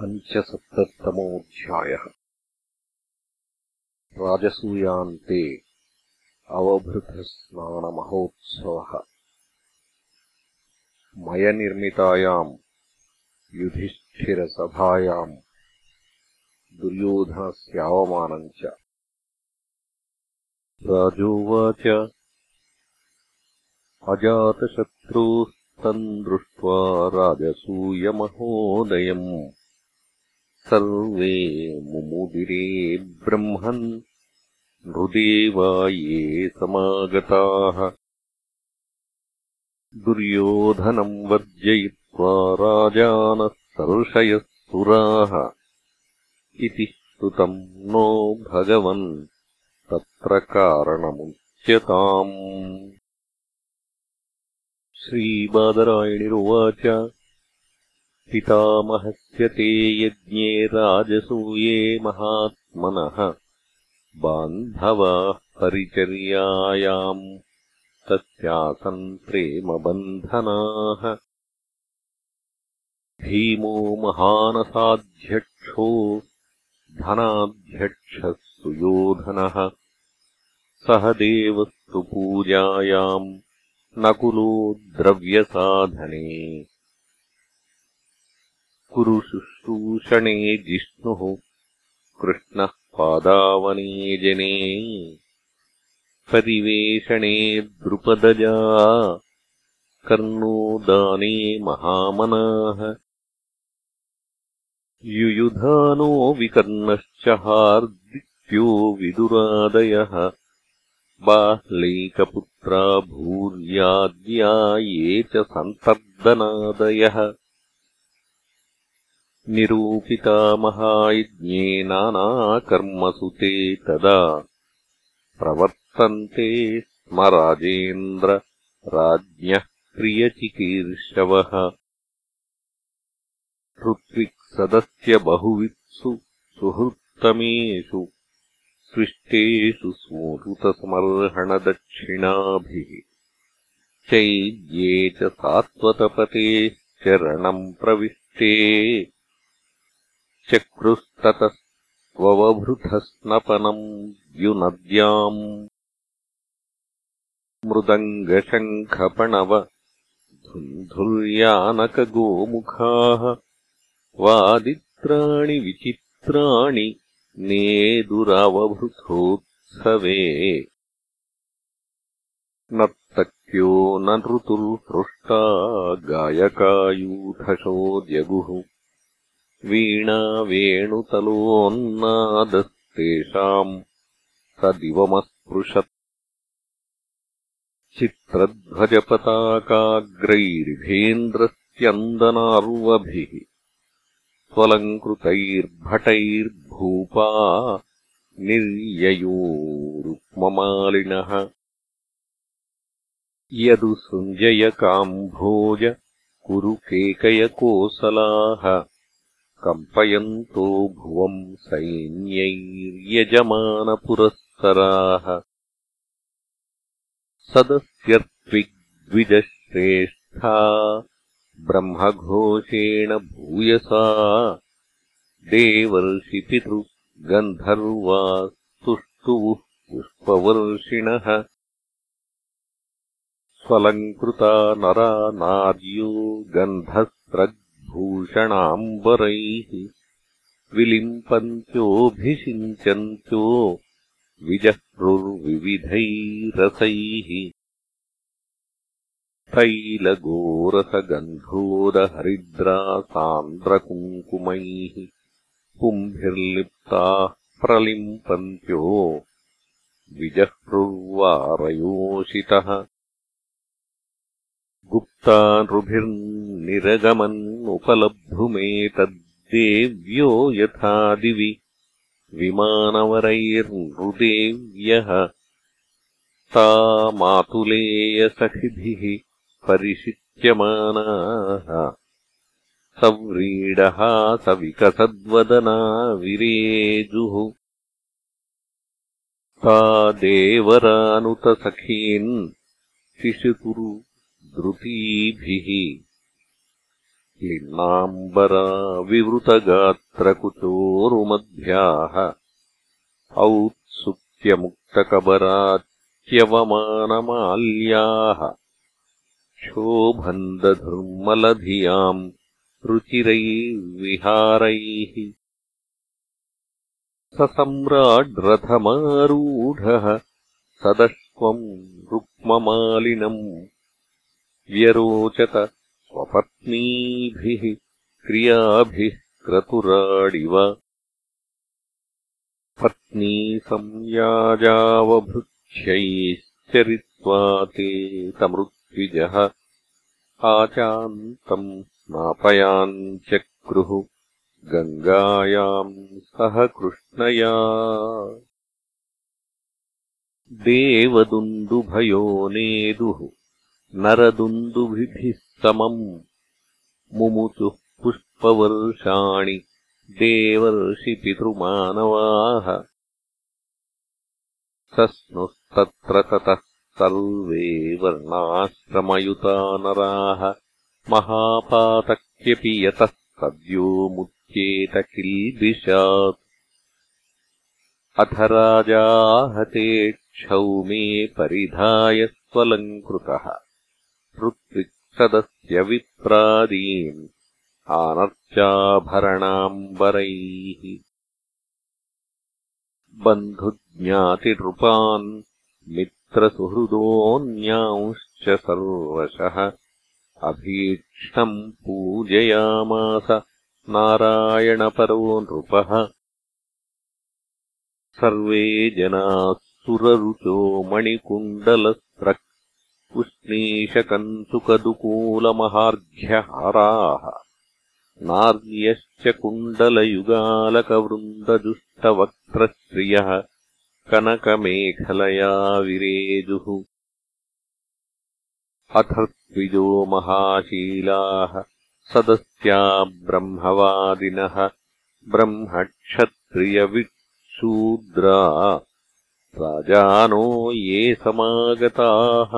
पञ्चसप्ततमोऽध्यायः। राजसूयान्ते अवभृतस्नानमहोत्सवः। मयनिर्मितायाम् युधिष्ठिरसभायाम् दुर्योधनस्यावमानम् च। राजोवाच अजातशत्रूस्तम् दृष्ट्वा राजसूयमहोदयम्। सर्वे मुमुदिरे ब्रह्मन् नृदेवा ये समागताः। दुर्योधनम् वर्जयित्वा राजानः सर्षयः सुराः। इति श्रुतम् नो भगवन् तत्र कारणमुच्यताम्। श्रीबादरायणिरुवाच पितामहस्य ते यज्ञे राजसूये महात्मनः। बान्धवाः परिचर्यायाम् तस्यासन् प्रेमबन्धनाः। भीमो महानसाध्यक्षो धनाध्यक्षः सुयोधनः सह देवस्तु पूजायाम् नकुलो द्रव्यसाधने कुरुशुश्रूषणे जिष्णुः कृष्णः पादावने जने परिवेषणे द्रुपदजा कर्णो दाने महामनाः युयुधानो विकर्णश्च हार्दित्यो विदुरादयः बाह्लैकपुत्रा भूर्याद्या ये च सन्तर्दनादयः निरूपिता महायज्ञे नानाकर्मसु ते तदा प्रवर्तन्ते स्म राजेन्द्र राज्ञः प्रियचिकीर्षवः। ऋत्विक्सदस्य बहुवित्सु सुहृत्तमेषु स्विष्टेषु स्मोरुतसमर्हणदक्षिणाभिः। चैद्ये च सात्वतपतेश्चरणम् प्रविष्टे चक्रुस्ततस्त्ववभृतस्नपनम् युनद्याम् मृदङ्गशङ्खपणव धुन्धुर्यानकगोमुखाः वादित्राणि विचित्राणि नेदुरवभृथोत्सवे नर्तक्यो न ऋतुर्हृष्टा गायकायूथशो जगुः वीणा वेणुतलोन्नादस्तेषाम् स दिवमस्पृशत् चित्रध्वजपताकाग्रैर्भेन्द्रस्यन्दनार्वभिः स्वलङ्कृतैर्भटैर्भूपा निर्ययोरुक्ममालिनः यदु सञ्जयकाम्भोज कुरु केकयकोसलाः कम्पयन्तो भुवम् सैन्यैर्यजमानपुरःसराः सदस्यर्त्विग्द्विजश्रेष्ठा ब्रह्मघोषेण भूयसा। देवर्षिपितृगन्धर्वा तुष्टुवुः पुष्पवर्षिणः। स्वलङ्कृता नरा नार्यो गन्धस्रग् भूषणाम्बरैः विलिम्पन्त्योऽभिषिञ्चन्त्यो विजह्रुर्विविधैरसैः तैलगोरसगन्धोदहरिद्रासान्द्रकुङ्कुमैः पुम्भिर्लिप्ताः प्रलिम्पन्त्यो विजह्रुर्वारयोषितः गुप्तानृभिर्निरगमन्नुपलब्धुमेतद्देव्यो यथा दिवि विमानवरैर्नृदेव्यः ता मातुलेयसखिभिः परिषिच्यमानाः सव्रीडः स विकसद्वदना विरेजुः ता देवरानुतसखीन् शिशुकुरु द्रुतीभिः लिन्नाम्बरा विवृतगात्रकुचोरुमध्याः औत्सुक्यमुक्तकबरात्यवमानमाल्याः क्षोभन्दधुर्मलधियाम् रुचिरैर्विहारैः। स सम्राड्रथमारूढः सदश्वम् रुक्ममालिनम् व्यरोचत स्वपत्नीभिः क्रियाभिः क्रतुराडिव। पत्नी संयाजावभृक्ष्यैश्चरित्वा ते तमृत्विजः आचान्तम् स्नापयाञ्चक्रुः गङ्गायाम् सह कृष्णया। देवदुन्दुभयो नेदुः नरदुन्दुभिः समम् मुमुचुः पुष्पवर्षाणि देवर्षिपितृमानवाः। सस्नुस्तत्र ततः सर्वे वर्णाश्रमयुता नराः महापातक्यपि यतः सद्यो मुच्येत किल्बिषात्। अथ राजाहते क्षौमे परिधाय स्वलङ्कृतः ऋत्विक्सदस्य विप्रादीन् आनर्चाभरणाम्बरैः बन्धुज्ञातिनृपान् मित्रसुहृदोऽन्यांश्च सर्वशः अभीक्ष्णम् पूजयामास नारायणपरो नृपः। सर्वे जनाः सुररुचो मणिकुण्डलस्रक् उष्णीषकञ्चुकदुकूलमहार्घ्यहाराः नार्यश्च कुण्डलयुगालकवृन्दजुष्टवक्त्रश्रियः कनकमेखलया विरेजुः अथर्त्विजो महाशीलाः सदस्या ब्रह्मवादिनः ब्रह्मक्षत्रियविशूद्रा राजानो ये समागताः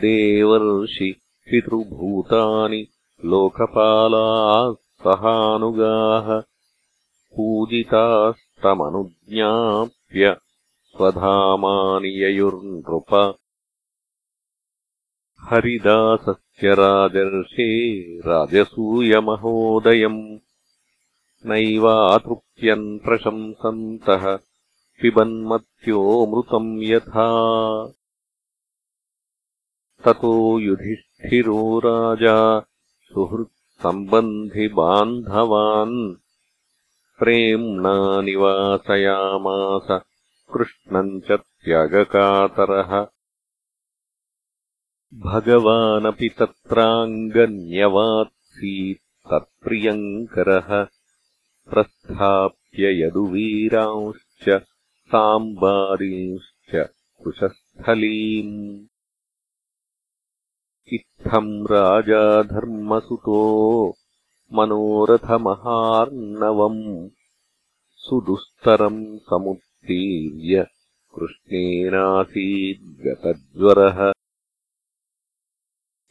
देवर्षि पितृभूतानि लोकपालाः सहानुगाः पूजितास्तमनुज्ञाप्य स्वधामानि ययुर्नृप। हरिदासस्य राजर्षे राजसूयमहोदयम् नैवातृप्यन् प्रशंसन्तः पिबन्मत्योऽमृतम् यथा ततो युधिष्ठिरो राजा सुहृत्सम्बन्धिबान्धवान् प्रेम्णा निवासयामास कृष्णम् च त्यागकातरः। भगवानपि तत्प्रियङ्करः। प्रस्थाप्य यदुवीरांश्च साम्बारींश्च कुशस्थलीम् इत्थम् राजा धर्मसुतो मनोरथमहार्णवम् सुदुस्तरम् समुत्तीर्य कृष्णेनासीद्गतज्वरः।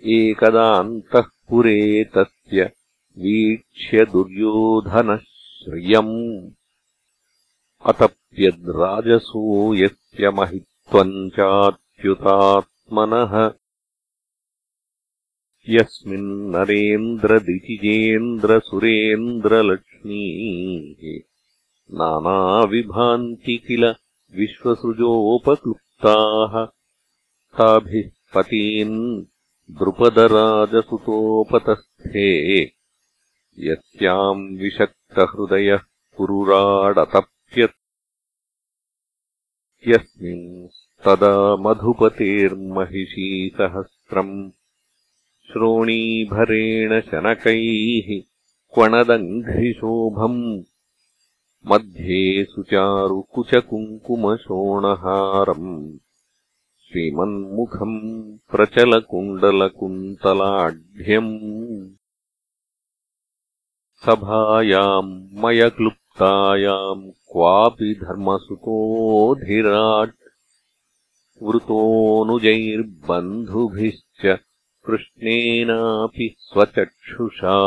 एकदान्तःपुरे तस्य वीक्ष्य दुर्योधनः श्रियम् अतप्यद्राजसो यस्य महित्वम् चात्युतात्मनः यस्मिन्नरेन्द्रदिचिजेन्द्रसुरेन्द्रलक्ष्मीः नानाविभान्ति किल विश्वसृजोपक्लुप्ताः। ताभिः पतीन् द्रुपदराजसुतोपतस्थे। यस्याम् विषक्तहृदयः पुरुराडतप्यत् यस्मिंस्तदा मधुपतेर्महिषीसहस्रम् श्रोणीभरेण शनकैः क्वणदङ्घ्रिशोभम्। मध्ये सुचारुकुचकुङ्कुमशोणहारम् श्रीमन्मुखम् प्रचलकुण्डलकुन्तलाढ्यम्। सभायाम् मयक्लुप्तायाम् क्वापि धर्मसुतोऽधिराट्। वृतोऽनुजैर्बन्धुभिश्च कृष्णेनापि स्वचक्षुषा।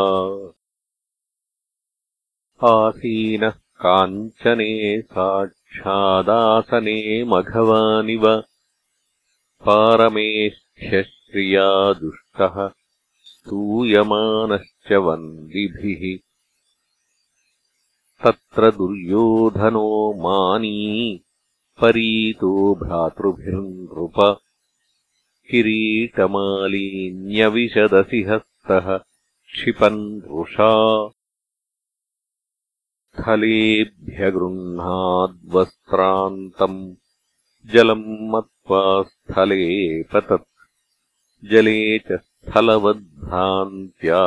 आसीनः काञ्चने साक्षादासने मघवानिव। पारमेष्ठ्यश्रिया दुष्टः स्तूयमानश्च वन्दिभिः। तत्र दुर्योधनो मानी परीतो भ्रातृभिर्नृप किरीटमालीन्यविशदसि हस्तः क्षिपन् रुषा स्थलेभ्यगृह्णाद्वस्त्रान्तम् जलम् मत्वा स्थले पतत्। जले च स्थलवद्भ्रान्त्या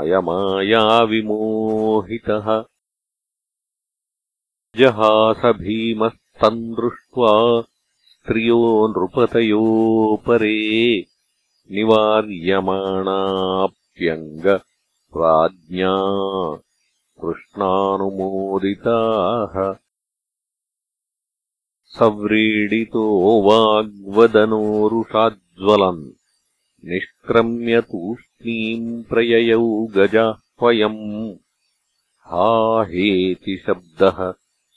अयमायाविमोहितः जहास भीमस्तम् दृष्ट्वा स्त्रियो नृपतयोपरे निवार्यमाणाप्यङ्गराज्ञा कृष्णानुमोदिताः सव्रीडितो वाग्वदनोरुषाज्ज्वलन् निष्क्रम्य तूष्णीम् प्रययौ गजाह्वयम् हा हेति शब्दः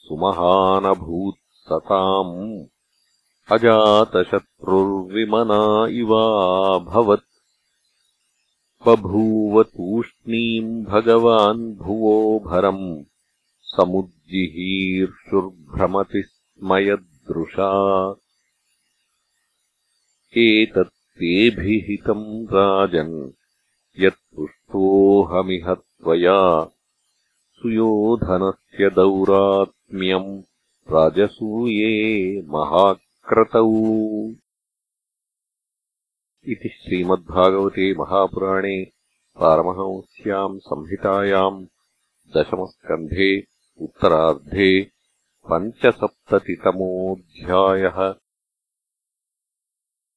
सुमहानभूत्सताम् अजातशत्रुर्विमना इवाभवत् बभूव तूष्णीम् भगवान् भुवो भरम्। समुज्जिहीर्षुर्भ्रमति स्मयदृशा एतत्तेभिहितम् राजन्। यत्पुष्टोऽहमिह त्वया। सुयोधनस्य दौरात्म्यम् राजसूये महाक्रतौ इति श्रीमद्भागवते महापुराणे पारमहंस्याम् संहितायाम् दशमस्कन्धे उत्तरार्धे पञ्चसप्ततितमोऽध्यायः